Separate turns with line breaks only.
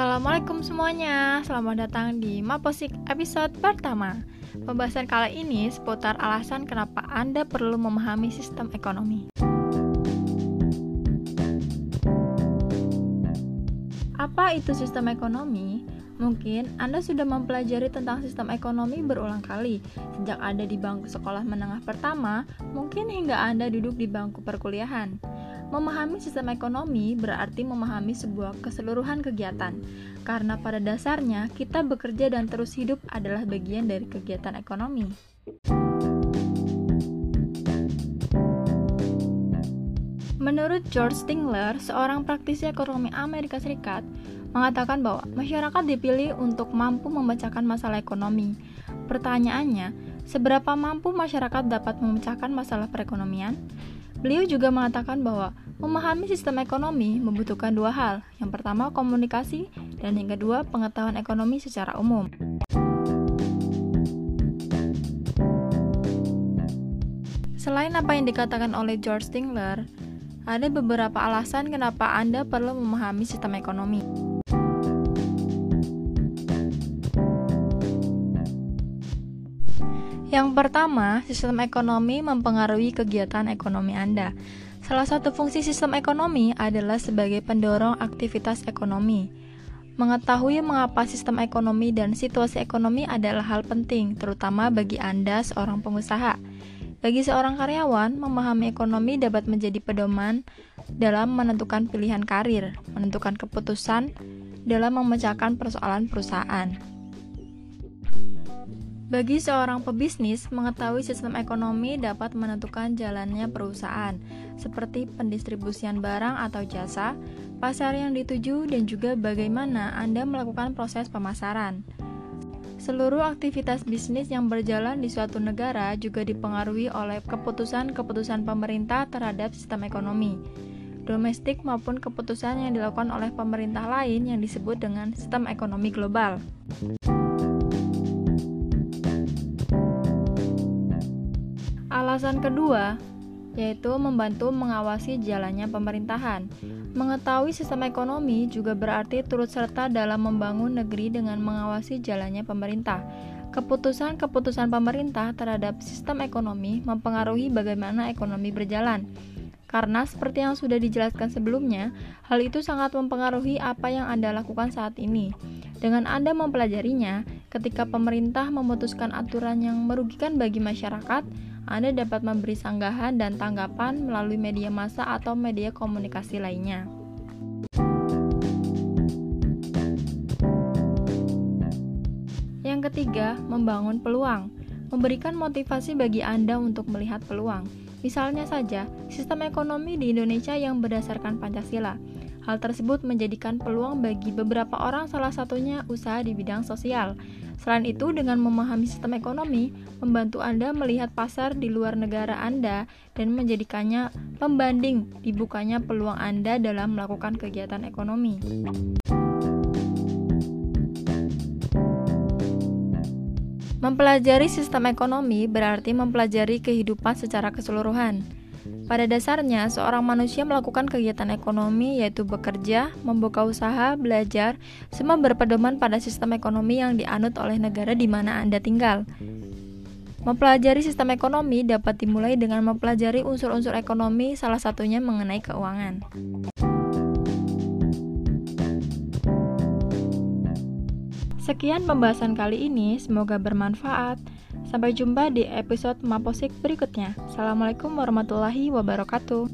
Assalamualaikum semuanya, selamat datang di Maposik episode pertama. Pembahasan kali ini seputar alasan kenapa Anda perlu memahami sistem ekonomi. Apa itu sistem ekonomi? Mungkin Anda sudah mempelajari tentang sistem ekonomi berulang kali. Sejak ada di bangku sekolah menengah pertama, mungkin hingga Anda duduk di bangku perkuliahan Memahami sistem ekonomi berarti memahami sebuah keseluruhan kegiatan, karena pada dasarnya kita bekerja dan terus hidup adalah bagian dari kegiatan ekonomi. Menurut George Stingler, seorang praktisi ekonomi Amerika Serikat, mengatakan bahwa masyarakat dipilih untuk mampu memecahkan masalah ekonomi. Pertanyaannya, seberapa mampu masyarakat dapat memecahkan masalah perekonomian? Beliau juga mengatakan bahwa memahami sistem ekonomi membutuhkan dua hal. Yang pertama, komunikasi, dan yang kedua, pengetahuan ekonomi secara umum. Selain apa yang dikatakan oleh George Stingler, ada beberapa alasan kenapa Anda perlu memahami sistem ekonomi. Yang pertama, sistem ekonomi mempengaruhi kegiatan ekonomi Anda. Salah satu fungsi sistem ekonomi adalah sebagai pendorong aktivitas ekonomi. Mengetahui mengapa sistem ekonomi dan situasi ekonomi adalah hal penting, terutama bagi Anda, seorang pengusaha. Bagi seorang karyawan, memahami ekonomi dapat menjadi pedoman dalam menentukan pilihan karir, menentukan keputusan dalam memecahkan persoalan perusahaan. Bagi seorang pebisnis, mengetahui sistem ekonomi dapat menentukan jalannya perusahaan, seperti pendistribusian barang atau jasa, pasar yang dituju, dan juga bagaimana Anda melakukan proses pemasaran. Seluruh aktivitas bisnis yang berjalan di suatu negara juga dipengaruhi oleh keputusan-keputusan pemerintah terhadap sistem ekonomi domestik maupun keputusan yang dilakukan oleh pemerintah lain yang disebut dengan sistem ekonomi global. Alasan kedua yaitu membantu mengawasi jalannya pemerintahan. Mengetahui sistem ekonomi juga berarti turut serta dalam membangun negeri dengan mengawasi jalannya pemerintah. Keputusan-keputusan pemerintah terhadap sistem ekonomi mempengaruhi bagaimana ekonomi berjalan. Karena seperti yang sudah dijelaskan sebelumnya, hal itu sangat mempengaruhi apa yang Anda lakukan saat ini. Dengan Anda mempelajarinya, ketika pemerintah memutuskan aturan yang merugikan bagi masyarakat, anda dapat memberi sanggahan dan tanggapan melalui media massa atau media komunikasi lainnya. Yang ketiga, membangun peluang. Memberikan motivasi bagi Anda untuk melihat peluang. Misalnya saja, sistem ekonomi di Indonesia yang berdasarkan Pancasila. Hal tersebut menjadikan peluang bagi beberapa orang salah satunya usaha di bidang sosial. Selain itu, dengan memahami sistem ekonomi, membantu Anda melihat pasar di luar negara Anda dan menjadikannya pembanding dibukanya peluang Anda dalam melakukan kegiatan ekonomi. Mempelajari sistem ekonomi berarti mempelajari kehidupan secara keseluruhan. Pada dasarnya, seorang manusia melakukan kegiatan ekonomi yaitu bekerja, membuka usaha, belajar, semua berpedoman pada sistem ekonomi yang dianut oleh negara di mana Anda tinggal. Mempelajari sistem ekonomi dapat dimulai dengan mempelajari unsur-unsur ekonomi, salah satunya mengenai keuangan. Sekian pembahasan kali ini, semoga bermanfaat. Sampai jumpa di episode Maposik berikutnya. Assalamualaikum warahmatullahi wabarakatuh.